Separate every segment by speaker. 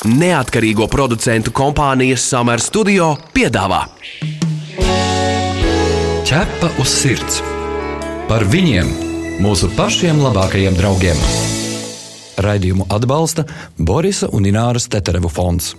Speaker 1: Neatkarīgo producentu kompānijas Summer Studio piedāvā
Speaker 2: Ķepa uz sirds par viņiem, mūsu pašiem labākajiem draugiem. Raidījumu atbalsta Borisa un Ināras Teterevu fonds.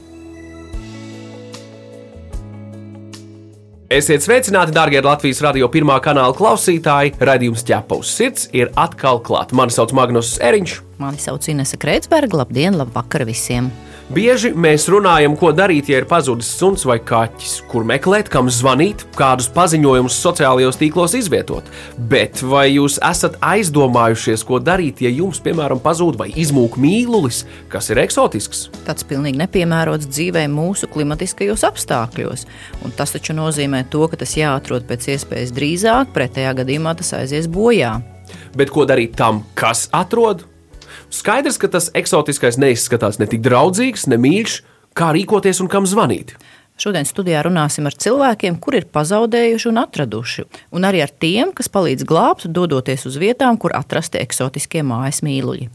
Speaker 1: Esiet sveicināti, darbie Latvijas radio pirmā kanāla klausītāji. Radījums ķepa uz sirds ir atkal klāts. Mani sauc Magnus Eriņš.
Speaker 3: Mani sauc Inese Kreitsberga. Labdien, labvakar visiem!
Speaker 1: Bieži mēs runājam, ko darīt, ja ir pazudis suns vai kaķis, kur meklēt, kam zvanīt, kādus paziņojumus sociālajos tīklos izvietot. Bet vai jūs esat aizdomājušies, ko darīt, ja jums, piemēram, pazūd vai izmūk mīlulis, kas ir eksotisks?
Speaker 3: Tas pilnīgi nepiemērots dzīvē mūsu klimatiskajos apstākļos. Un tas taču nozīmē to, ka tas jāatrod pēc iespējas drīzāk, pretējā gadījumā tas aizies bojā.
Speaker 1: Bet ko darīt tam, kas atrod? Skaidrs, ka tas eksotiskais neizskatās ne tik draudzīgs, ne mīļš, kā rīkoties un kam zvanīt.
Speaker 3: Šodien studijā runāsim ar cilvēkiem, kuri ir pazaudējuši un atraduši, un arī ar tiem, kas palīdz glābt, dodoties uz vietām, kur atrasti eksotiskie mājas mīluļi.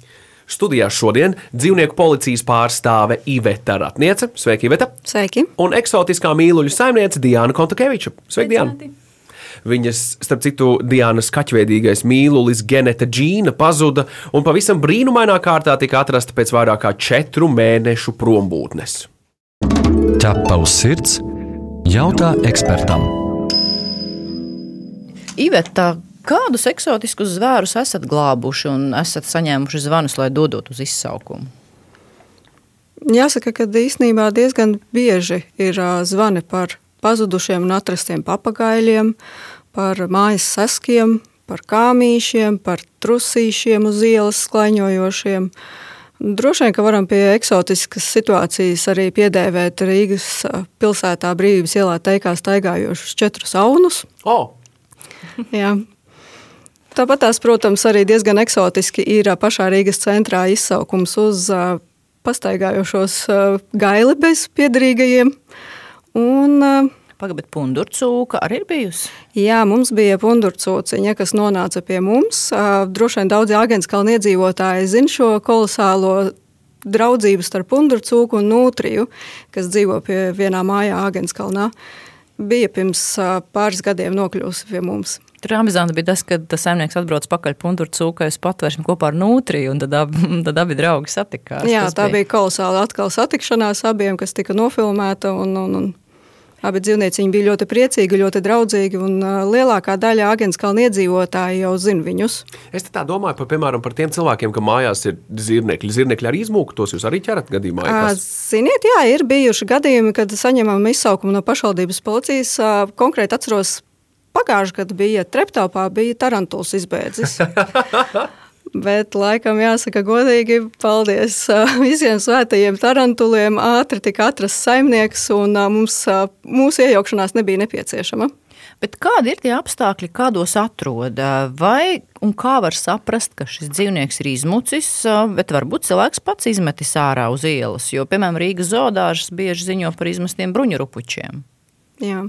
Speaker 1: Studijā šodien dzīvnieku policijas pārstāve Iveta Ratniece. Sveiki, Iveta!
Speaker 4: Sveiki!
Speaker 1: Un eksotiskā mīluļu saimniece Diana Kontakeviča. Sveiki, Diana! Viņas, starp citu, Dienas kaķveidīgais mīlulis Geneta Džīna pazuda un pavisam brīnumainā kārtā tika atrasta pēc vairāk kā četru mēnešu prombūtnes.
Speaker 2: Ķepa uz sirds jautā ekspertam.
Speaker 3: Iveta, kādus eksotiskus zvērus esat glābuši un esat saņēmuši zvanus, lai dodot uz izsaukumu?
Speaker 4: Jāsaka, ka īstenībā diezgan bieži ir zvani par pazudušiem un atrastiem papagaļiem, par mājas saskiem, par kāmīšiem, par trusīšiem uz ielas sklaiņojošiem. Droši vien, ka varam pie eksotiskas situācijas arī piedēvēt Rīgas pilsētā brīvības ielā teikā staigājošus četrus aunus.
Speaker 1: Oh.
Speaker 4: Jā. Tāpat tās, protams, arī diezgan eksotiski ir pašā Rīgas centrā izsaukums uz pastaigājošos gaili bez piedarīgajiem. Un,
Speaker 3: Pagaidiet, pundurcūka arī ir bijusi?
Speaker 4: Jā, mums bija pundurcūciņa, kas nonāca pie mums. Droši vien daudzi Agenskalna iedzīvotāji zina šo kolosālo draudzību starp pundurcūku un nūtriju, kas dzīvo pie vienā mājā Agenskalnā. Bija pirms pāris gadiem nokļuvusi pie mums.
Speaker 3: Amizanti bija tas, ka tas saimnieks atbrauc pakaļ pundurcūkai uz patvēršanu kopā ar nūtriju, un tad abi, tad abi draugi satikās.
Speaker 4: Jā, tas tā bija, bija kolosāla atkal satikšanās abiem, kas tika nofilmēta un, un, un Abi dzīvnieci bija ļoti priecīgi, ļoti draudzīgi, un lielākā daļa Agenskalna iedzīvotāji jau zina viņus.
Speaker 1: Es tā domāju par, piemēram, par tiem cilvēkiem, kam mājās ir zirnekļi. Zirnekļi arī izmūka, tos jūs arī ķerat gadījumā.
Speaker 4: Kas... Ziniet, jā, ir bijuši gadījumi, kad saņemam izsaukumu no pašvaldības policijas. Konkrēti atceros, pagājušajā gadā bija Treptaupā, bija tarantuls izbēdzis. Bet, laikam, jāsaka, godīgi, paldies visiem svētajiem tarantuliem. Ātri tika atrasts saimnieks, un mums, mūsu iejaukšanās nebija nepieciešama.
Speaker 3: Bet kādi ir tie apstākļi, kādos atrod? Vai un kā var saprast, ka šis dzīvnieks ir izmucis, bet varbūt cilvēks pats izmetis ārā uz ielas? Jo, piemēram, Rīgas zoodārs bieži ziņo par izmestiem bruņurupučiem.
Speaker 4: Jā.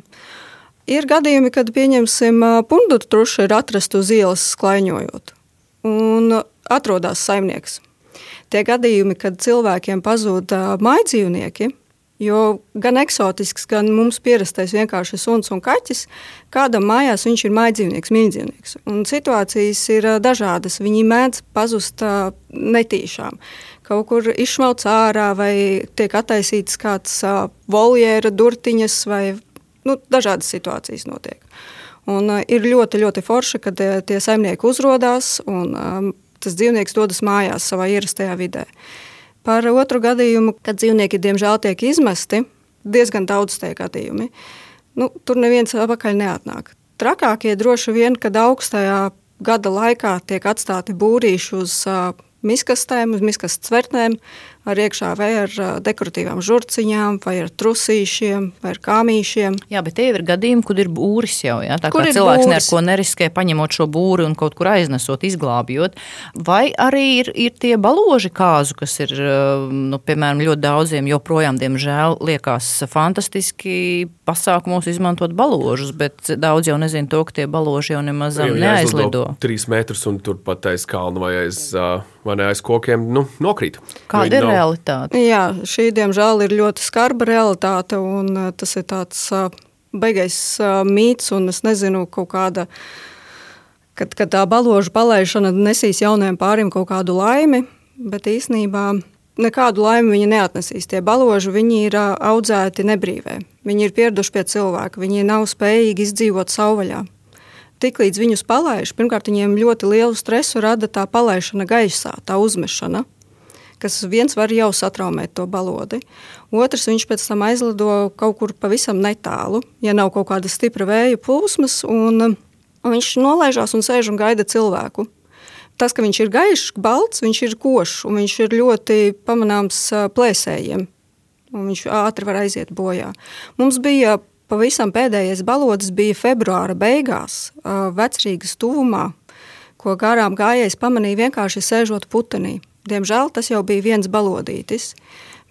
Speaker 4: Ir gadījumi, kad, pieņemsim, pundurtruši ir atrasti uz ielas sklaiņojot un atrodas saimnieks. Tie gadījumi, kad cilvēkiem pazūd maidzīvnieki, jo gan eksotisks, gan mums pierastais vienkārši suns un kaķis, kādam mājās viņš ir maidzīvnieks, mīļdzīvnieks. Un situācijas ir dažādas. Viņi mēdz pazust netīšām. Kaut kur izšmauts ārā, vai tiek attaisīts kāds voljēra durtiņas, vai nu, dažādas situācijas notiek. Un, uh, ir ļoti, ļoti forši, kad uh, tie saimnieki uzrādās un um, tas dzīvnieks dodas mājās savā ierastajā vidē. Par otru gadījumu, kad dzīvnieki diemžēl tiek izmesti, diezgan daudz tie gadījumi. Nu, tur neviens atpakaļ neatnāk. Trakākie droši vien, kad augstajā gada laikā tiek atstāti būrīši uz uh, miskastēm, uz miskastes cvertnēm, ar iekšā vai ar dekoratīvām žurciņām, vai ar trusīšiem, vai ar kāmīšiem.
Speaker 3: Jā, bet tie ir gadījumi, kad ir būris jau. Jā, tā kur kā cilvēks būris? neko neriskē, paņemot šo būri un kaut kur aiznesot, izglābjot. Vai arī ir, ir tie baloži kāzu, kas ir, nu, piemēram, ļoti daudziem joprojām, diemžēl, liekas fantastiski pasākumos izmantot baložus, bet daudz jau nezina to, ka tie baloži jau nemaz neaizlido.
Speaker 1: Trīs metrus un turpat aiz kalna vai aiz, vai ne, aiz kokiem nu, nokrīt.
Speaker 3: Kāda ir realitāte.
Speaker 4: Jā, šī diemžēl ir ļoti skarba realitāte, un tas ir tāds beigais mīts, un es nezinu, kaut kāda, kad, kad tā baloža palaišana nesīs jauniem pāriem kaut kādu laimi, bet īsnībā nekādu laimi viņi neatnesīs. Tie baloži viņi ir audzēti nebrīvē. Viņi ir pieraduši pie cilvēka, viņi nav spējīgi izdzīvot savvaļā. Tiklīdz viņus palaiž, pirmkārt, viņiem ļoti lielu stresu rada tā palaišana gaisā, tā uzmešana, kas viens var jau satraumēt to balodi. Otrs, viņš pēc tam aizlido kaut kur pavisam netālu, ja nav kaut kāda stipra vēja plūsmas, un viņš nolaižās un sēž un gaida cilvēku tas, ka viņš ir gaišs, balts, viņš ir košs un viņš ir ļoti pamanāms plēsējiem. Viņš ātri var aiziet bojā. Mums bija pavisam pēdējais balodis bija februāra beigās, vecrīgas tuvumā, ko garām gājējs pamanīja vienkārši sēžot putenī. Diemžēl tas jau bija viens balodītis.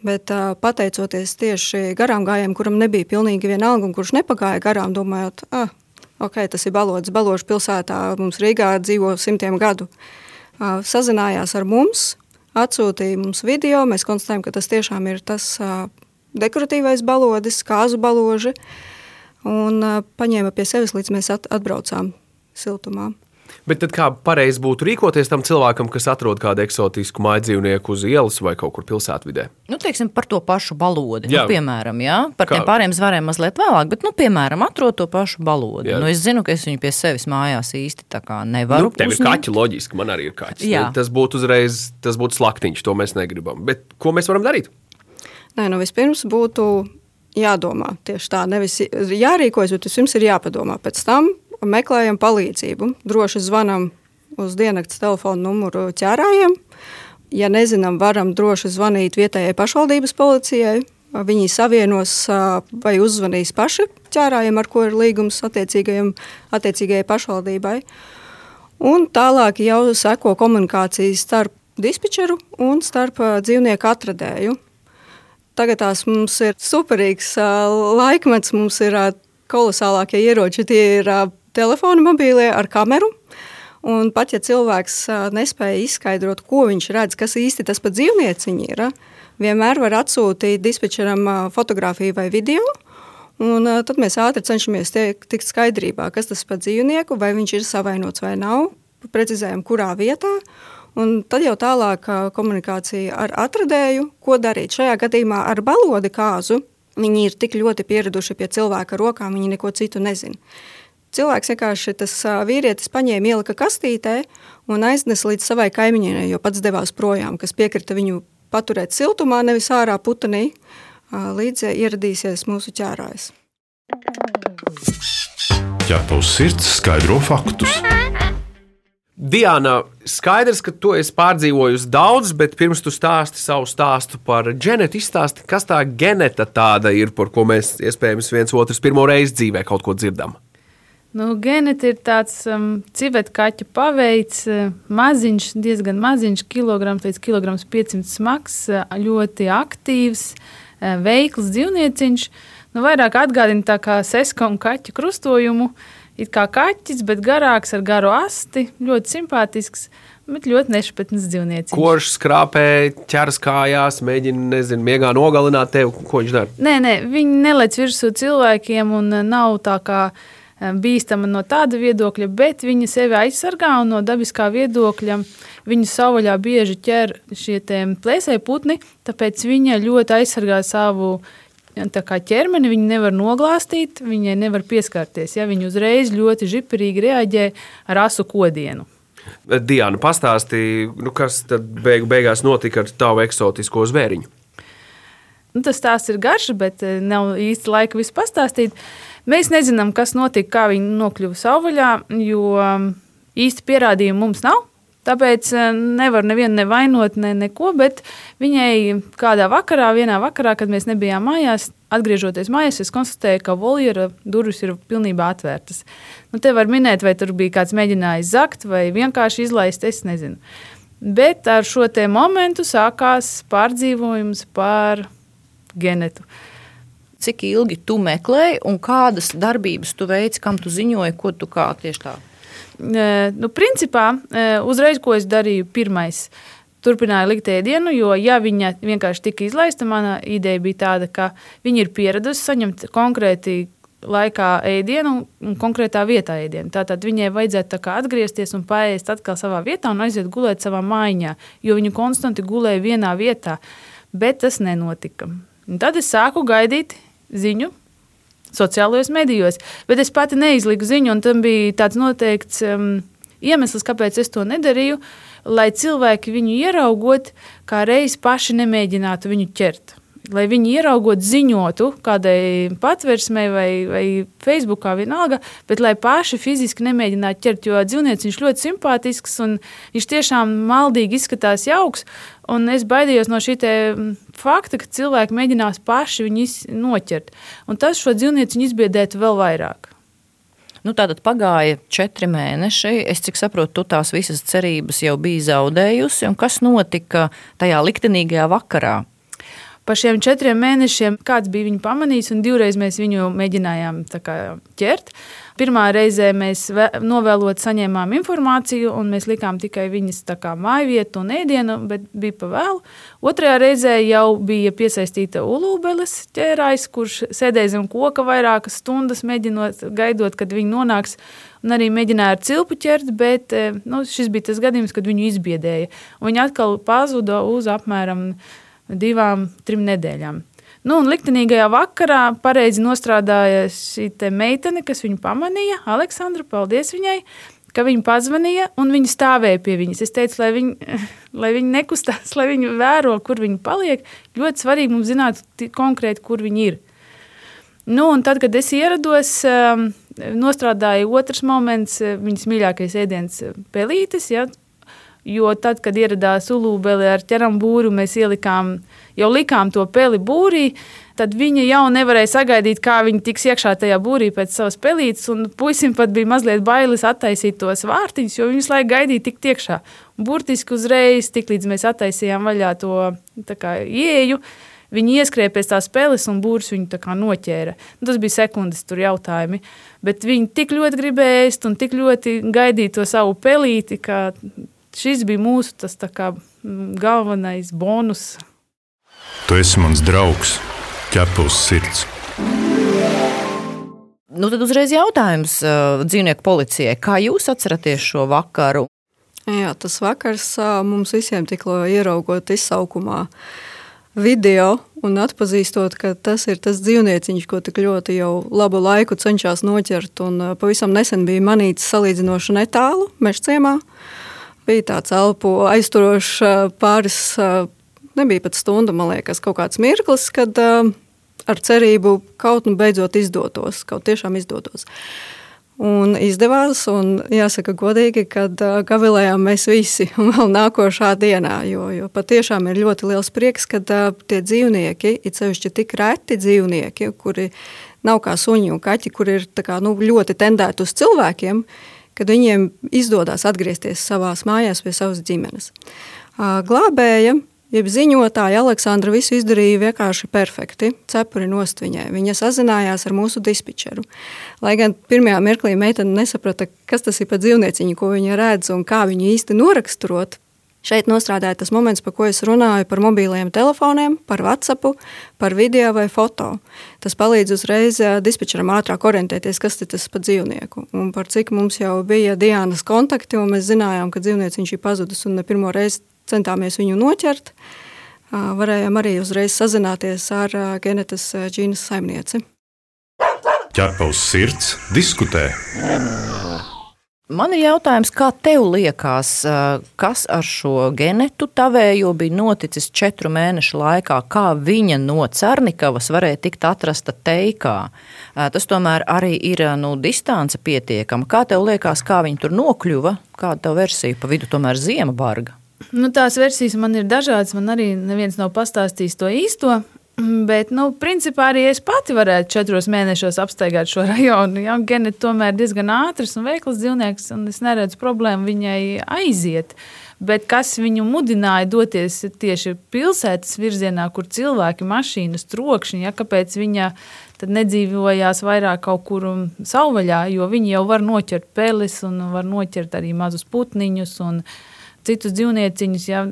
Speaker 4: Bet pateicoties tieši garām gājējiem, kuram nebija pilnīgi vienalga un kurš nepagāja garām, domājot, ah, ok, tas ir balodis, Baložas pilsētā, mums Rīgā dzīvo simtiem gadu. Sazinājās ar mums, atsūtīja mums video, mēs konstatējam, ka tas tiešām ir tas dekoratīvais balodis, kāzu baloži, un paņēma pie sevis, līdz mēs atbraucām siltumā.
Speaker 1: Bet tad kā pareizi būtu rīkoties tam cilvēkam, kas atrod kādu eksotisku māju dzīvnieku uz ielas vai kaut kur pilsētvidē?
Speaker 3: Nu, teiksim, par to pašu balodi. Jā. Nu, piemēram, jā, par kā? tiem pāriem zvariem mazliet vēlāk, bet, nu, piemēram, atrod to pašu balodi. Jā. Nu, es zinu, ka es viņu pie sevis mājās īsti nevaru.
Speaker 1: Nu, tev ir kaķi, loģiski, man arī ir kaķis. Jā. Tas būtu uzreiz, tas būtu slaktiņš, to mēs negribam. Bet ko mēs varam darīt?
Speaker 4: Nē, nu, vispirms būtu jādomā tieši tā, nevis jārīkojas, bet vispirms ir jāpadomā. Pēc tam meklējam palīdzību. Droši zvanam uz diennakts telefonu numuru ķērājiem. Ja nezinām, varam droši zvanīt vietējai pašvaldības policijai. Viņi savienos vai uzzvanīs paši ķērājiem, ar ko ir līgums attiecīgajai pašvaldībai. Un tālāk jau seko komunikācijas starp dispečeru un starp dzīvnieku atradēju. Tagad tās mums ir superīgs laikmets, mums ir kolosālākie ieroči. Tie ir telefoni mobīlie ar kameru. Un pat ja cilvēks nespēja izskaidrot, ko viņš redz, kas īsti tas pa dzīvnieciņi ir, vienmēr var atsūtīt dispečeram fotografiju vai video. Un, tad mēs ātri cenšamies tikt skaidrībā, kas tas par dzīvnieku, vai viņš ir savainots vai nav, precizējam, kurā vietā. Un tad jau tālāk komunikācija ar atradēju, ko darīt. Šajā gadījumā ar balodi kāzu viņi ir tik ļoti pieraduši pie cilvēka rokām, viņi neko citu nezina. Cilvēks vienkārši tas vīrietis paņēma, ielika kastītē un aiznesa līdz savai kaimiņienei, jo pats devās projām, kas piekrita viņu paturēt siltumā, nevis ārā putenī, līdz ieradīsies mūsu ķērājs.
Speaker 5: Tavs sirds skaidro faktus.
Speaker 1: Diana, skaidrs, ka tu esi pārdzīvojusi daudz, bet pirms tu stāsti savu stāstu par ģenētu, izstāsti, kas tā geneta tāda ir, par ko mēs iespējams viens otrs pirmo reizi dzīvē kaut ko dzirdam.
Speaker 6: Nu, Genets ir tāds um, civetkaķu paveids, uh, maziņš, diezgan maziņš, kilograms līdz kilograms 500 smags, uh, ļoti aktīvs, uh, veikls dzīvnieciņš. Nu, vairāk atgādina tā kā seska un kaķa krustojumu. It kā kaķis, bet garāks ar garu asti, ļoti simpātisks. Bet ļoti nešpatns dzīvnieks.
Speaker 1: Kurš skrāpē, ķeras kājās, mēģina, nezinu, miegā nogalināt tevi? Ko viņš dara?
Speaker 6: Nē, nē, viņi nelec virsū cilvēkiem un nav tā kā bīstama no tāda viedokļa, bet viņa sevi aizsargā un no dabiskā viedokļa viņu savvaļā bieži ķer šie plēsēji putni, tāpēc viņa ļoti aizsargā savu ķermeni, viņa nevar noglāstīt, viņai nevar pieskarties. Ja? Viņa uzreiz ļoti žiperīgi reaģē ar asu kodienu.
Speaker 1: Diana, pastāstīja, nu kas tad beigu, beigās notika ar tavu eksotisko zvēriņu?
Speaker 6: Nu, tas tās ir garš, bet nav īsti laika visu pastāstīt. Uh, Mēs nezinām, kas notika, kā viņi nokļuva savvaļā, jo um, īsti pierādījumu mums nav. Tāpēc uh, nevar nevienu nevainot, ne neko, bet viņai kādā vakarā, vienā vakarā, kad mēs nebijām mājās, atgriežoties mājās, es konstatēju, ka voljera durvis ir pilnībā atvērtas. Nu, te var minēt, vai tur bija kāds mēģinājis zakt vai vienkārši izlaist, es nezinu. Bet ar šo momentu sākās pārdzīvojums par genetu. Uh,
Speaker 3: cik ilgi tu meklēji un kādas darbības tu veici, kam tu ziņoji, ko tu kā tieši tā?
Speaker 6: Nu, principā, uzreiz, ko es darīju, pirmais. turpināja likt ēdienu, jo, ja viņa vienkārši tika izlaista, mana ideja bija tāda, ka viņa ir pieradusi saņemt konkrēti laikā ēdienu un konkrētā vietā ēdienu. Tātad viņai vajadzētu tā atgriezties un paēst atkal savā vietā un aiziet gulēt savā mājā, jo viņa konstanti gulēja vienā vietā, bet tas nenotika. Un tad es sāku gaidīt ziņu sociālajos medijos, bet es pati neizliku ziņu, un tam bija tāds noteikts um, iemesls, kāpēc es to nedarīju, lai cilvēki viņu ieraugot, kā reiz paši nemēģinātu viņu ķert lai viņi ieraugot, ziņotu kādai patversmei vai, vai Facebookā, vienalga, bet lai paši fiziski nemēģinātu ķert, jo dzīvnieks viņš ļoti simpātisks un viņš tiešām maldīgi izskatās jauks. Un es baidījos no šī fakta, ka cilvēki mēģinās paši viņu noķert. Un tas šo dzīvnieku izbiedētu vēl vairāk.
Speaker 3: Nu, tātad pagāja četri mēneši. Es cik saprotu, tu tās visas cerības jau biji zaudējusi. Kas notika tajā liktenīgajā vakarā?
Speaker 6: Pa šiem četriem mēnešiem kāds bija viņu pamanījis, un divreiz mēs viņu mēģinājām kā, ķert. Pirmā reizē mēs novēlot saņēmām informāciju, un mēs likām tikai viņas māju vietu un ēdienu, bet bija pa vēlu. Otrajā reizē jau bija piesaistīta ulūbeles ķērājs, kurš sēdēja zem koka vairākas stundas, mēģinot, gaidot, kad viņi nonāks. Un arī mēģināja ar cilpu ķert, bet eh, nu, šis bija tas gadījums, kad viņu izbiedēja. Viņa atkal pazuda uz apmēram divām, trim nedēļām. Nu, un liktenīgajā vakarā pareizi nostrādāja šī meitene, kas viņu pamanīja. Aleksandra, paldies viņai, ka viņa pazvanīja un viņa stāvēja pie viņas. Es teicu, lai viņi, lai viņi nekustās, lai viņi vēro, kur viņi paliek. Ļoti svarīgi mums zināt konkrēti, kur viņi ir. Nu, un tad, kad es ierados, um, nostrādāja otrs moments, viņas mīļākais ēdiens pelītes. Ja, Jo tad, kad ieradās Ulūbeli ar ķerambūru, mēs ielikām, jau likām to peli būrī. Tad viņa jau nevarēja sagaidīt, kā viņa tiks iekšā tajā būrī pēc savas pelītes. Puisim pat bija mazliet bailes attaisīt tos vārtiņus, jo viņš laiku gaidīja tik tiekšā. Un burtiski uzreiz, tiklīdz mēs attaisījām vaļā to kā, ieeju, Viņi ieskrēja pēc tās spēles, un būrs viņu noķēra. Nu, tas bija sekundes jautājumi. Bet viņi tik ļoti gribēja ēst un tik ļoti gaidīja to savu pelīti, ka šis bija mūsu tas, kā, galvenais bonus.
Speaker 5: Tu esi mans draugs, ķepus sirds.
Speaker 3: Nu, tad uzreiz jautājums uh, dzīvnieku policijai. Kā jūs atceraties šo vakaru?
Speaker 4: Jā, tas vakars uh, mums visiem tikko ieraugot izsaukumā video un atpazīstot, ka tas ir tas dzīvnieciņš, ko tik ļoti jau labu laiku cenšas noķert. Un, uh, pavisam nesen bija manīts salīdzinoši netālu mežciemā. Uh, bija tāds elpu aizturošs pāris, nebija pat stunda, man liekas, kaut kāds mirklis, kad ar cerību kaut nu beidzot izdotos, kaut tiešām izdotos. Un izdevās, un jāsaka godīgi, uh, gavilējām mēs visi, vēl nākošā dienā, jo, jo patiešām ir ļoti liels prieks, ka tie dzīvnieki, it sevišķi tik reti dzīvnieki, kuri nav kā suņi un kaķi, kuri ir kā, nu, ļoti tendēti uz cilvēkiem, uh, kad viņiem izdodas atgriezties savā mājās pie savas ģimenes. Glābēja, jeb ziņotāja Aleksandra visu izdarīja vienkārši perfekti. Cepuri nost viņai. Viņa sazinājās ar mūsu dispečeru. Lai gan pirmajā mirklī meitene nesaprata, kas tas ir par dzīvnieciņu, ko viņa redz un kā viņu īsti noraksturot, Šeit nostrādāja tas moments, par ko es runāju, par mobiliem telefoniem, par WhatsApp, par video vai foto. Tas palīdz uzreiz dispečeram ātrāk orientēties, kas tas par dzīvnieku. Un par cik mums jau bija Diānas kontakti, un mēs zinājām, ka dzīvnieks viņš ir pazudis un ne pirmo reizi centāmies viņu noķert. Varējām arī uzreiz sazināties ar Genetas ģīnas saimnieci.
Speaker 5: Ķerpaus sirds diskutē.
Speaker 3: Man ir jautājums, kā tev liekas, kas ar šo genetu tavējo bija noticis četru mēnešu laikā, kā viņa no Cernikavas varēja tikt atrasta teikā? Tas tomēr arī ir nu, distance pietiekama. Kā tev liekas, kā viņa tur nokļuva? Kāda tev versija pa vidu tomēr ziema barga?
Speaker 6: Nu, tās versijas man ir dažādas. Man arī neviens nav pastāstījis to īsto. Bet, nu, principā arī es pati varētu četros mēnešos apsteigāt šo rajonu. Ja? Geneta tomēr diezgan ātrs un veikls dzīvnieks, un es neredzu problēmu viņai aiziet. Bet kas viņu mudināja doties tieši pilsētas virzienā, kur cilvēki, mašīnas, trokšņi, ja, kāpēc viņa nedzīvojās vairāk kaut kur savvaļā, jo viņi jau var noķert peles un var noķert arī mazus putniņus un citus dzīvnieciņus. Ja,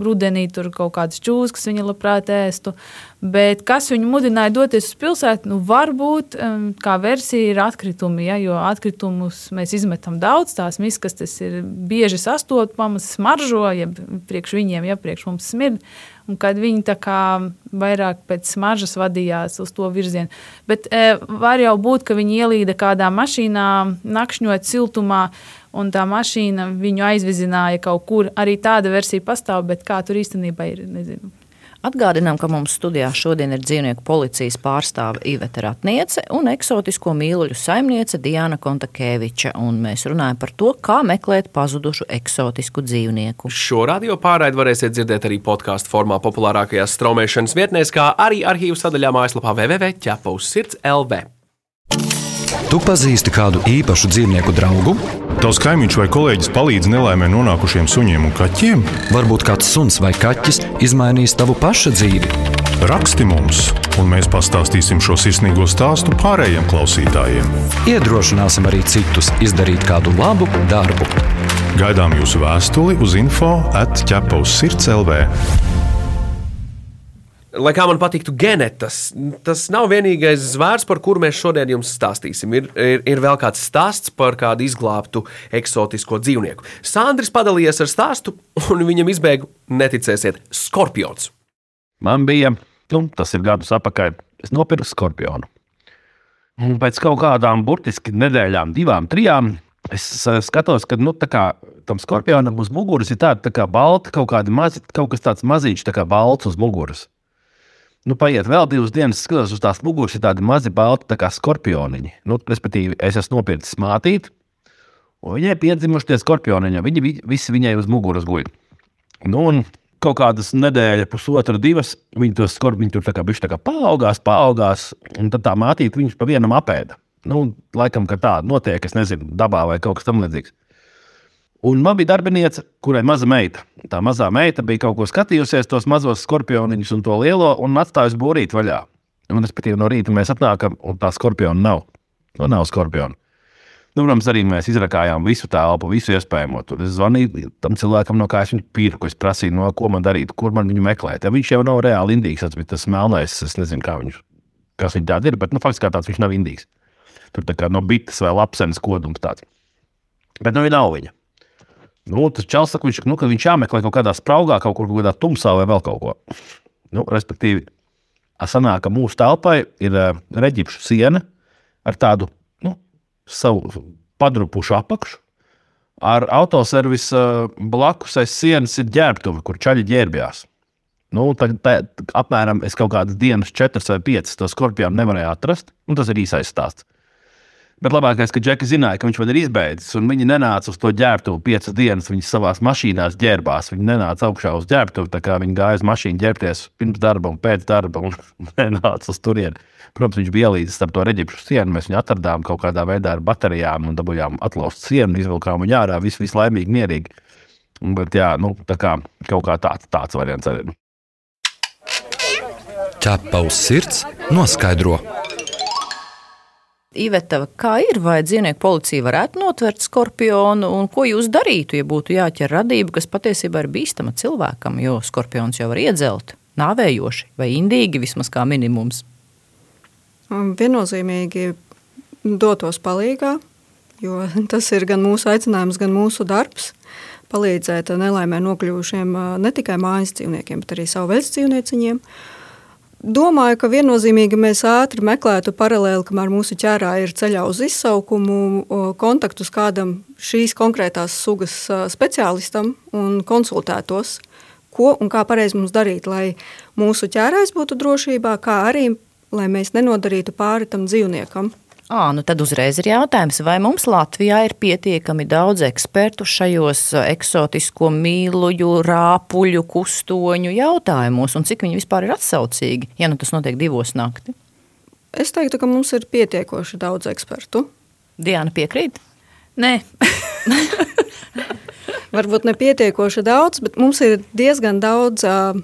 Speaker 6: rudenī tur kaut kādas čūskas, kas viņa labprāt ēstu. Bet kas viņu mudināja doties uz pilsētu? Nu, varbūt um, kā versija ir atkritumi, ja, jo atkritumus mēs izmetam daudz, tās miskas tas ir bieži sastopamas, smaržo, ja priekš viņiem, ja priekš mums smird. Un kad viņi tā kā vairāk pēc smaržas vadījās uz to virzienu. Bet e, var jau būt, ka viņi ielīda kādā mašīnā, nakšņot siltumā, un tā mašīna viņu aizvizināja kaut kur. Arī tāda versija pastāv, bet kā tur īstenībā ir, nezinu.
Speaker 3: Atgādinām, ka mums studijā šodien ir dzīvnieku policijas pārstāve Iveta Ratniece un eksotisko mīluļu saimniece Diana Kontakēviča. Mēs runājam par to, kā meklēt pazudušu eksotisku dzīvnieku.
Speaker 1: Šo radio pārraidi varēsiet dzirdēt arī podkāstu formā populārākajās straumēšanas vietnēs, kā arī arhīvu sadaļā mājaslapā www.ķepaus LV.
Speaker 2: Tu pazīsti kādu īpašu dzīvnieku draugu?
Speaker 5: Tavs kaimiņš vai kolēģis palīdz nelaimē nonākušiem suņiem un kaķiem?
Speaker 2: Varbūt kāds suns vai kaķis izmainīs tavu pašu dzīvi.
Speaker 5: Raksti mums, un mēs pastāstīsim šo sirsnīgo stāstu pārējiem klausītājiem.
Speaker 2: Iedrošināsim arī citus izdarīt kādu labu darbu.
Speaker 5: Gaidām jūsu vēstuli uz info atķepa uz sirds LV
Speaker 1: lai kā man patiktu genetas, tas nav vienīgais zvērs, par kuru mēs šodien jums stāstīsim. Ir, ir, ir vēl kāds stāsts par kādu izglābtu eksotisko dzīvnieku. Sandrs padalījies ar stāstu, un viņam izbēga, neticēsiet, skorpions.
Speaker 7: Man bija, nu, tas ir gadus atpakaļ, es nopirku skorpionu. Un pēc kaut kādām burtiski nedēļām, divām, trijām, es skatos, ka nu, kā, tam skorpionam uz muguras ir tāda tā kā balta, kaut, mazi, kaut kas tāds mazīgs, tā kā balts uz muguras. Nu, paiet vēl divas dienas, skatos uz tās muguras, ir tādi mazi balti, tā kā skorpioniņi. Nu, respektīvi, es esmu nopircis mātīti, un viņai piedzimuši tie skorpioniņi. Viņi visi viņai uz muguras guļ. Nu, un kaut kādas nedēļas, pusotra, divas, viņi to skorpionu tur tā kā bišķi tā kā paaugās, paaugās, un tad tā mātīte viņus pa vienam apēda. Nu, laikam, ka tā notiek, es nezinu, dabā vai kaut kas tamlīdzīgs. Un man bija darbiniece, kurai bija maza meita. Tā mazā meita bija kaut ko skatījusies, tos mazos skorpioniņus un to lielo, un atstājusi būrīt vaļā. Un, respektīvi, no rīta mēs atnākam, un tā skorpiona nav. Nu, nav skorpiona. Nu, protams, arī mēs izrakājām visu telpu, visu iespējamo. Tur es zvanīju tam cilvēkam, no kā es viņu pirku. Es prasīju, no ko man darīt, kur man viņu meklēt. Ja viņš jau nav reāli indīgs, tas bija tas melnais. Es nezinu, kā viņš, kas viņš tāds ir, bet nu, faktiski tāds viņš nav indīgs. Tur tā kā no bites vai lapsenes kodums tāds. Bet nu, viņa nav viņa. Nu, tas čels saka, viņš, nu, ka viņš jāmeklē kaut kādā spraugā, kaut kur kaut kādā tumsā vai vēl kaut ko. Nu, respektīvi, sanāk, ka mūsu telpai ir uh, reģipšu siena ar tādu nu, savu padrupušu apakšu. Ar autoservisu uh, blakus aiz sienas ir ģērbtuve, kur čaļi ģērbjās. Nu, tad, tad, apmēram es kaut kādas dienas, četras vai piecas, to skorpionu nevarēju atrast. Tas ir īsais stāsts. Bet labākais, ka Džeki zināja, ka viņš man ir izbeidzis, un viņi nenāca uz to ģērbtuvi piecas dienas. Viņi savā mašīnā ģērbās. Viņi nenāca augšā uz ģērbtuvi, tā kā viņi gāja uz mašīnu ģērbties pirms darba un pēc darba, un nenāca uz turieni. Protams, viņš bija ielīdzis starp to reģipšu sienu. Mēs viņu atradām kaut kādā veidā ar baterijām un dabūjām atlauzt sienu, izvilkām viņu ārā, viss vis laimīgi, mierīgi. Bet jā, nu, tā kā kaut kā tāds, tāds variants arī.
Speaker 2: Ķepa uz sirds noskaidro.
Speaker 3: Iveta, kā ir, vai dzīvnieku policija varētu notvert skorpionu, un ko jūs darītu, ja būtu jāķer radība, kas patiesībā ir bīstama cilvēkam, jo skorpions jau var iedzelt nāvējoši vai indīgi vismaz kā minimums?
Speaker 4: Viennozīmīgi dotos palīgā, jo tas ir gan mūsu aicinājums, gan mūsu darbs palīdzēt nelaimē nokļuvušiem ne tikai mājas dzīvniekiem, bet arī savu veļas dzīvnieciņiem. Domāju, ka viennozīmīgi mēs ātri meklētu paralēli, kamēr mūsu ķērā ir ceļā uz izsaukumu, kontaktus kādam šīs konkrētās sugas speciālistam un konsultētos, ko un kā pareizi mums darīt, lai mūsu ķērājs būtu drošībā, kā arī lai mēs nenodarītu pāri tam dzīvniekam.
Speaker 3: À, nu tad uzreiz ir jautājums, vai mums Latvijā ir pietiekami daudz ekspertu šajos eksotisko mīluļu, rāpuļu, kustoņu jautājumos, un cik viņi vispār ir atsaucīgi, ja nu tas notiek divos naktī?
Speaker 4: Es teiktu, ka mums ir pietiekoši daudz ekspertu.
Speaker 3: Diana piekrīt?
Speaker 6: Nē.
Speaker 4: Varbūt ne pietiekoši daudz, bet mums ir diezgan daudz uh,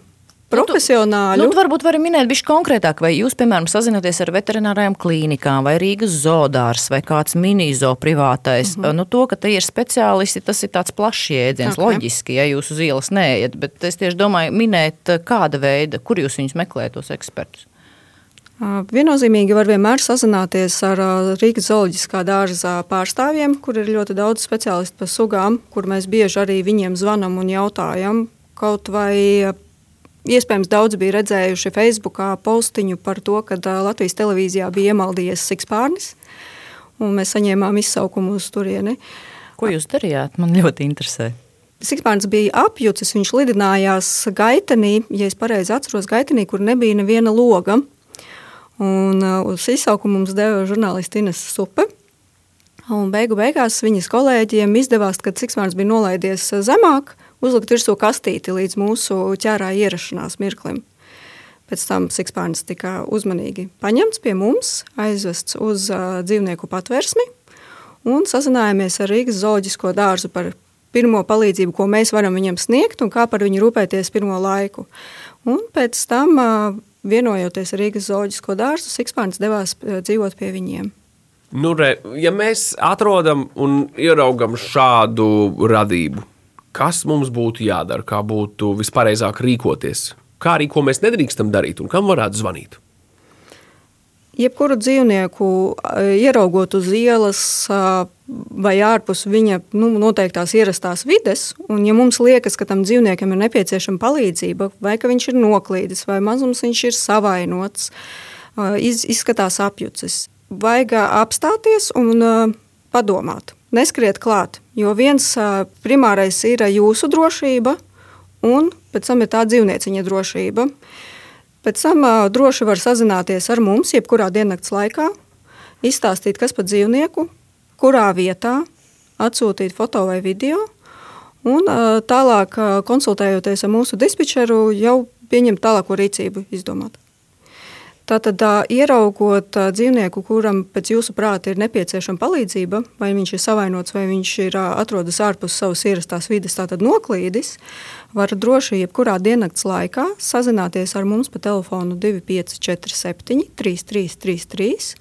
Speaker 4: profesionāļu.
Speaker 3: Nu, tu, nu, varbūt vari minēt bišķi konkrētāk, vai jūs, piemēram, sazināties ar veterinārajām klīnikām, vai Rīgas zoodārs, vai kāds minizo privātais. Mm -hmm. nu, to, ka te ir speciālisti, tas ir tāds plašs jēdziens, okay. loģiski, ja jūs uz ielas neejat, bet es tieši domāju minēt, kāda veida, kur jūs viņus meklējat, tos ekspertus.
Speaker 4: Viennozīmīgi var vienmēr sazināties ar Rīgas zooloģiskā dārza pārstāvjiem, kur ir ļoti daudz speciālistu par sugām, kur mēs bieži arī viņiem zvanām un jautājam. Kaut vai iespējams daudz bija redzējuši Facebookā postiņu par to, ka Latvijas televīzijā bija iemaldījies sikspārnis, un mēs saņēmām izsaukumu uz turieni.
Speaker 3: Ko jūs darījāt? Man ļoti interesē.
Speaker 4: Sikspārns bija apjucis, viņš lidinājās gaitenī, ja es pareizi atceros, gaitenī, kur nebija neviena loga. Un uz izsaukumu mums deva žurnālisti Ines Supe. Un beigu beigās viņas kolēģiem izdevās, kad Siksvārds bija nolaidies zemāk, uzlikt virsū kastīti līdz mūsu ķērā ierašanās mirklim. Pēc tam Siksvārds tika uzmanīgi paņemts pie mums, aizvests uz uh, dzīvnieku patversmi un sazinājāmies ar Rīgas zooloģisko dārzu par pirmo palīdzību, ko mēs varam viņam sniegt un kā par viņu rūpēties pirmo laiku. Un pēc tam uh, vienojoties ar Rīgas zooloģisko dārzu, Sikspārns devās dzīvot pie viņiem.
Speaker 1: Nu, re, ja mēs atrodam un ieraugam šādu radību, kas mums būtu jādara, kā būtu vispareizāk rīkoties, kā arī ko mēs nedrīkstam darīt un kam varētu zvanīt?
Speaker 4: Jebkuru dzīvnieku ieraugot uz ielas vai ārpus viņa nu, noteiktās ierastās vides, un ja mums liekas, ka tam dzīvniekam ir nepieciešama palīdzība, vai ka viņš ir noklīdis, vai mazums viņš ir savainots, iz, izskatās apjucis, vajag apstāties un padomāt. Neskriet klāt, jo viens primārais ir jūsu drošība, un pēc tam ir tā dzīvnieciņa drošība. Pēc tam droši var sazināties ar mums, jebkurā diennakts laikā, izstāstīt, kas par dzīvnieku, kurā vietā, atsūtīt foto vai video, un tālāk, konsultējoties ar mūsu dispečeru, jau pieņemt tālāko rīcību izdomāt. Tātad, ieraugot dzīvnieku, kuram pēc jūsu prāta ir nepieciešama palīdzība, vai viņš ir savainots, vai viņš ir atrodas ārpus savas ierastās vides, tātad noklīdis, var droši jebkurā diennakts laikā sazināties ar mums pa telefonu 2547 3333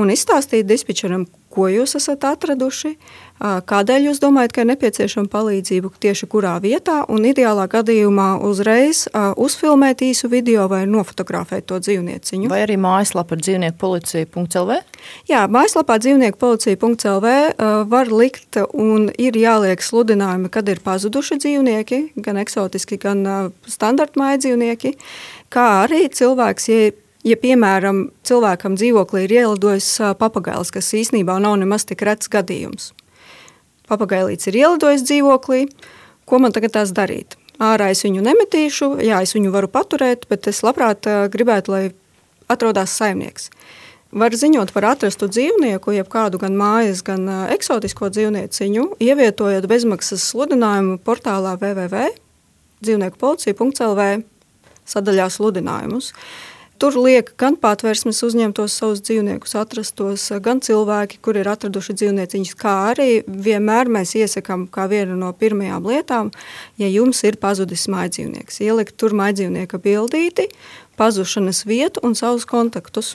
Speaker 4: un izstāstīt dispečeram, ko jūs esat atraduši, kādēļ jūs domājat, ka ir nepieciešama palīdzība tieši kurā vietā, un ideālā gadījumā uzreiz uzfilmēt īsu video vai nofotografēt to dzīvnieciņu.
Speaker 3: Vai arī mājaslapā dzīvnieku policija.lv?
Speaker 4: Jā, mājaslapā dzīvnieku policija.lv var likt un ir jāliek sludinājumi, kad ir pazuduši dzīvnieki, gan eksotiski, gan standarta māja dzīvnieki, kā arī cilvēks, ja Ja, piemēram, cilvēkam dzīvoklī ir ielidojis papagailis, kas īsnībā nav nemaz tik rets gadījums. Papagailīts ir ielidojis dzīvoklī, ko man tagad tās darīt? Ārā es viņu nemetīšu, jā, es viņu varu paturēt, bet es labprāt gribētu, lai atrodas saimnieks. Var ziņot par atrastu dzīvnieku, jeb kādu gan mājas, gan eksotisko dzīvnieciņu, ievietojot bezmaksas sludinājumu portālā www.dzīvnieku.lv sadaļā sludinājumus. Tur liek gan patvērsmes uzņemtos savus dzīvniekus, atrastos, gan cilvēki, kur ir atraduši dzīvnieciņus, kā arī vienmēr mēs iesakām kā vienu no pirmajām lietām, ja jums ir pazudis mājdzīvnieks, ielikt tur mājdzīvnieka bildīti, pazušanas vietu un savus kontaktus.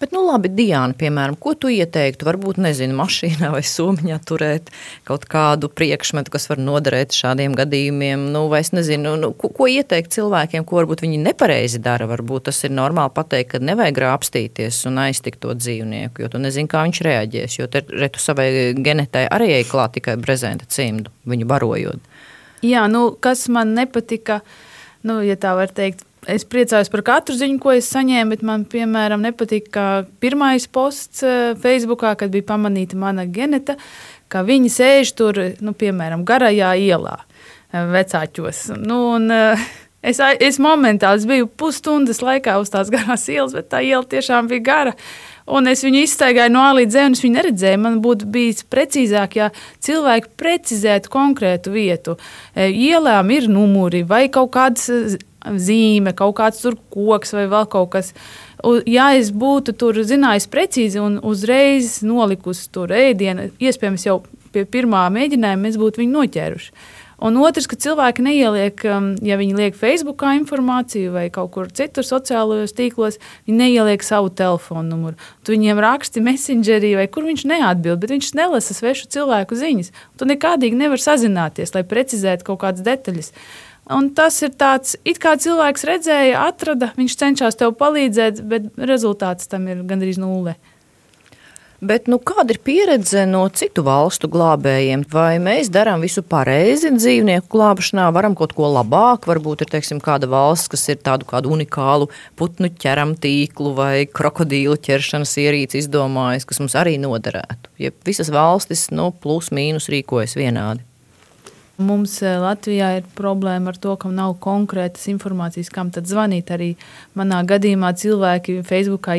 Speaker 3: Bet, nu, labi, Diana, piemēram, ko tu ieteiktu? Varbūt, nezinu, mašīnā vai somiņā turēt kaut kādu priekšmetu, kas var noderēt šādiem gadījumiem. Nu, vai es nezinu, nu, ko, ko ieteikt cilvēkiem, ko varbūt viņi nepareizi dara. Varbūt tas ir normāli pateikt, ka nevajag grābstīties un aiztikt to dzīvnieku, jo tu nezini, kā viņš reaģēs. Jo te, retu savai genetai arī ej klāt tikai brezenta cimdu, viņu barojot.
Speaker 6: Jā, nu, kas man nepatika, nu, ja tā var teikt, Es priecājos par katru ziņu, ko es saņēmu, bet man, piemēram, nepatīk, ka pirmais posts eh, Facebookā, kad bija pamanīta mana geneta, ka viņi sēž tur, nu, piemēram, garajā ielā, eh, vecāķos. Nu, un, eh, Es, es momentāli es biju pusstundas laikā uz tās garās ielas, bet tā iela tiešām bija gara. Un es viņu izstaigāju no A līdz Z, un es viņu neredzēju. Man būtu bijis precīzāk, ja cilvēki precizētu konkrētu vietu. Ielām ir numuri vai kaut kādas zīme, kaut kāds tur koks vai vēl kaut kas. Ja es būtu tur zinājis precīzi un uzreiz nolikusi tur ēdienu, iespējams, jau pie pirmā mēģinājuma mēs būtu viņu noķēruši. Un otrs, ka cilvēki neieliek, um, ja viņi liek Facebookā informāciju vai kaut kur citur sociālajos tīklos, viņi neieliek savu telefonu numuru. Tu viņiem raksti messengerī vai kur viņš neatbild, bet viņš nelasa svešu cilvēku ziņas. Tu nekādīgi nevar sazināties, lai precizētu kaut kādas detaļas. Un tas ir tāds, it kā cilvēks redzēja, atrada, viņš cenšas tev palīdzēt, bet rezultāts tam ir gandrīz nulle.
Speaker 3: Bet, nu, kāda ir pieredze no citu valstu glābējiem? Vai mēs darām visu pareizi dzīvnieku glābšanā, varam kaut ko labāk? Varbūt ir teiksim, kāda valsts, kas ir tādu kādu unikālu putnu ķeram tīklu vai krokodīlu ķeršanas ierīci izdomājis, kas mums arī noderētu. Ja visas valstis, nu, plus mīnus rīkojas vienādi.
Speaker 6: Mums eh, Latvijā ir problēma ar to, ka nav konkrētas informācijas, kam tad zvanīt. Arī manā gadījumā cilvēki Facebookā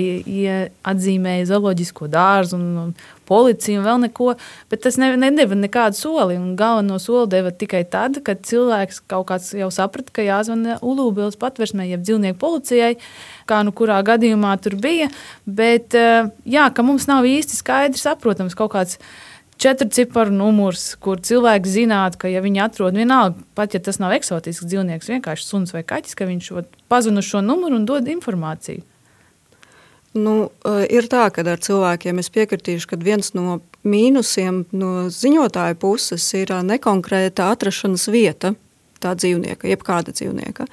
Speaker 6: atzīmēja zooloģisko dārzu un, un policiju un vēl neko, bet tas ne, nedeva nekādu soli. Un galveno soli deva tikai tad, kad cilvēks kaut kāds jau saprata, ka jāzvana Ulūbils patversmē, jeb dzīvnieku policijai, kā nu kurā gadījumā tur bija. Bet eh, jā, ka mums nav īsti skaidrs saprotams kaut kāds četru ciparu numurs, kur cilvēki zinātu, ka, ja viņi atrod vienalga, pat ja tas nav eksotisks dzīvnieks, vienkārši suns vai kaķis, ka viņš pazina šo numuru un dod informāciju.
Speaker 4: Nu, eh, ir tā, ka ar cilvēkiem es piekritīšu, ka viens no mīnusiem no ziņotāja puses ir eh, nekonkrēta atrašanās vieta tā dzīvnieka, jebkāda dzīvnieka.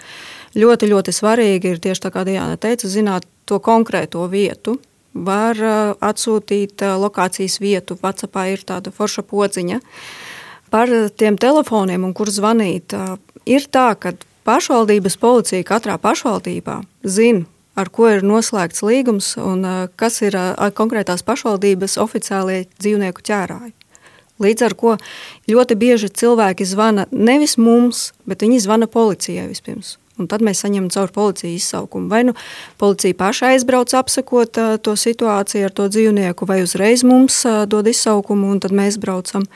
Speaker 4: Ļoti, ļoti svarīgi ir tieši tā, kā Diana teica, zināt to konkrēto vietu, var uh, atsūtīt uh, lokācijas vietu. Vācijā ir tāda forša podziņa. Par tiem telefoniem, un kur zvanīt, uh, ir tā, ka pašvaldības policija katrā pašvaldībā zina, ar ko ir noslēgts līgums un kas ir konkrētās pašvaldības oficiālie dzīvnieku ķērāji. Līdz ar to ļoti bieži cilvēki zvana nevis mums, bet viņi zvana policijai vispirms. Un tad mēs saņemam caur policiju izsaukumu. Vai nu policija paša aizbrauc apsekot uh, to situāciju ar to dzīvnieku, vai uzreiz mums uh, dod izsaukumu, un tad mēs braucam.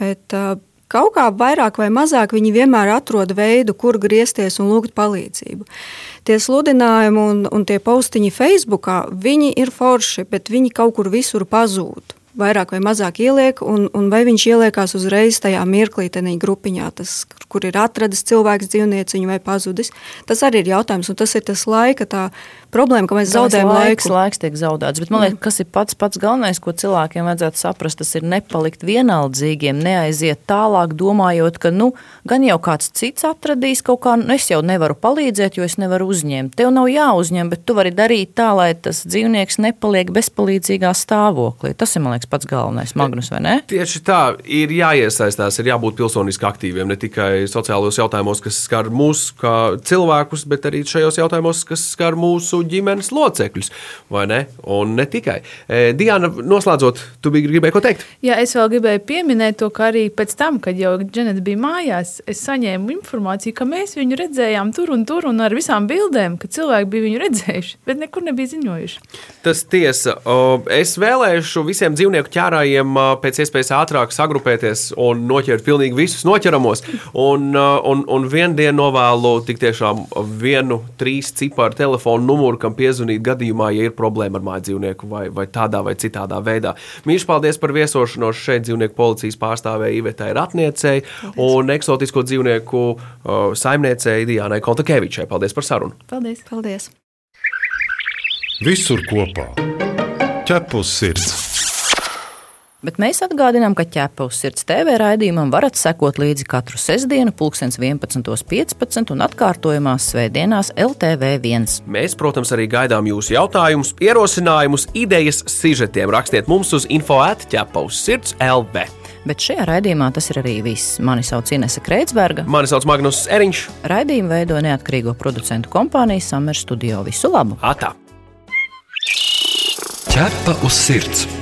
Speaker 4: Bet uh, kaut kā vairāk vai mazāk viņi vienmēr atrod veidu, kur griezties un lūgt palīdzību. Tie sludinājumi un, un tie postiņi Facebookā, viņi ir forši, bet viņi kaut kur visur pazūd vairāk vai mazāk ieliek, un, un vai viņš ieliekās uzreiz tajā mirklī, tajā grupiņā, tas, kur ir atradis cilvēks dzīvnieciņu vai pazudis. Tas arī ir jautājums, un tas ir tas laika tā problēma, ka mēs zaudējam laiku.
Speaker 3: Laiks tiek zaudēts, bet man liekas, kas ir pats, pats galvenais, ko cilvēkiem vajadzētu saprast, tas ir nepalikt vienaldzīgiem, neaiziet tālāk, domājot, ka nu, gan jau kāds cits atradīs kaut kā, nu, es jau nevaru palīdzēt, jo es nevaru uzņemt. Tev nav jāuzņem, bet tu vari darīt tā, lai tas dzīvnieks nepaliek bezpalīdzīgā stāvoklī. Tas ir, man liekas, pats galvenais, Magnus, vai ne?
Speaker 1: Tieši tā, ir jāiesaistās, ir jābūt pilsoniski aktīviem, ne tikai sociālajos jautājumos, kas skar mūs kā cilvēkus, bet arī šajos jautājumos, kas skar mūsu ģimenes locekļus, vai ne? Un ne tikai. E, Diana, noslēdzot, tu biji gribēji ko teikt?
Speaker 6: Jā, es vēl gribēju pieminēt to, ka arī pēc tam, kad jau Dženeta bija mājās, es saņēmu informāciju, ka mēs viņu redzējām tur un tur un ar visām bildēm, ka cilvēki bija viņu redzējuši, bet nekur nebija ziņojuši.
Speaker 1: Tas tiesa. Es vēlēšu visiem dzīvnieku ķērājiem pēc iespējas ātrāk sagrupēties un noķert pilnīgi visus noķeramos. Un, un, un vienu dienu novēlu tik tiešām vienu trīs ciparu telefonu numuru numuru, kam piezvanīt gadījumā, ja ir problēma ar māju dzīvnieku vai, vai tādā vai citādā veidā. Mīļš, paldies par viesošanos šeit dzīvnieku policijas pārstāvēja Ivetai Ratniecei un eksotisko dzīvnieku uh, saimniecei Diānai Kontakevičai. Paldies par sarunu!
Speaker 6: Paldies!
Speaker 4: paldies.
Speaker 5: Visur kopā - ķepus sirds!
Speaker 3: Bet mēs atgādinām, ka ķepa uz sirds TV raidījumam varat sekot līdzi katru sestdienu, 11.15 un atkārtojumās svētdienās LTV1.
Speaker 1: Mēs, protams, arī gaidām jūsu jautājumus, ierosinājumus, idejas, sižetiem. Rakstiet mums uz info atķepa uz sirds LV.
Speaker 3: Bet šajā raidījumā tas ir arī viss. Mani sauc Inese Kreitsberga.
Speaker 1: Mani sauc Magnus Eriņš.
Speaker 3: Raidījumu veido neatkarīgo producentu kompānija Summer Studio. Visu labu!
Speaker 1: Atā!
Speaker 2: Ķepa uz sirds!